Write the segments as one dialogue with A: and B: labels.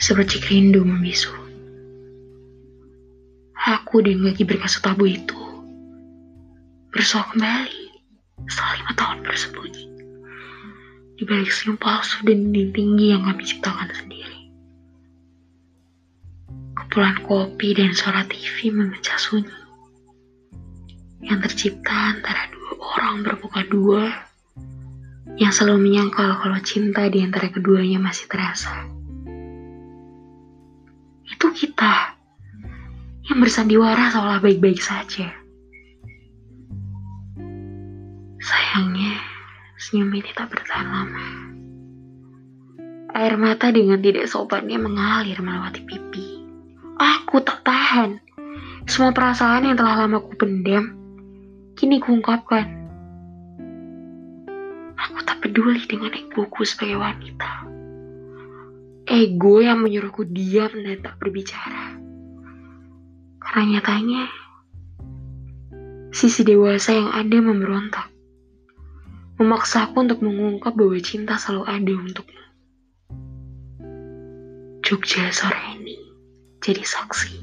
A: seperti rindu membisu. Aku dan lagi tabu itu bersua kembali setelah lima tahun bersembunyi di balik senyum palsu dan dinding tinggi yang kami ciptakan sendiri. Kepulan kopi dan suara TV memecah sunyi yang tercipta antara dua orang bermuka dua yang selalu menyangkal kalau cinta di antara keduanya masih terasa. Itu kita yang bersandiwara seolah baik-baik saja. Sayangnya, senyum ini tak bertahan lama. Air mata dengan tidak sopannya mengalir melewati pipi. Aku tak tahan. Semua perasaan yang telah lama ku pendam, kini kuungkapkan. Aku tak peduli dengan egoku sebagai wanita. Ego yang menyuruhku diam dan tak berbicara. Karena nyatanya, sisi dewasa yang ada memberontak memaksaku untuk mengungkap bahwa cinta selalu ada untukmu. Jogja sore ini jadi saksi.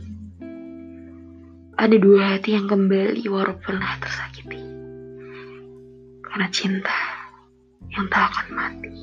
A: Ada dua hati yang kembali walau pernah tersakiti. Karena cinta yang tak akan mati.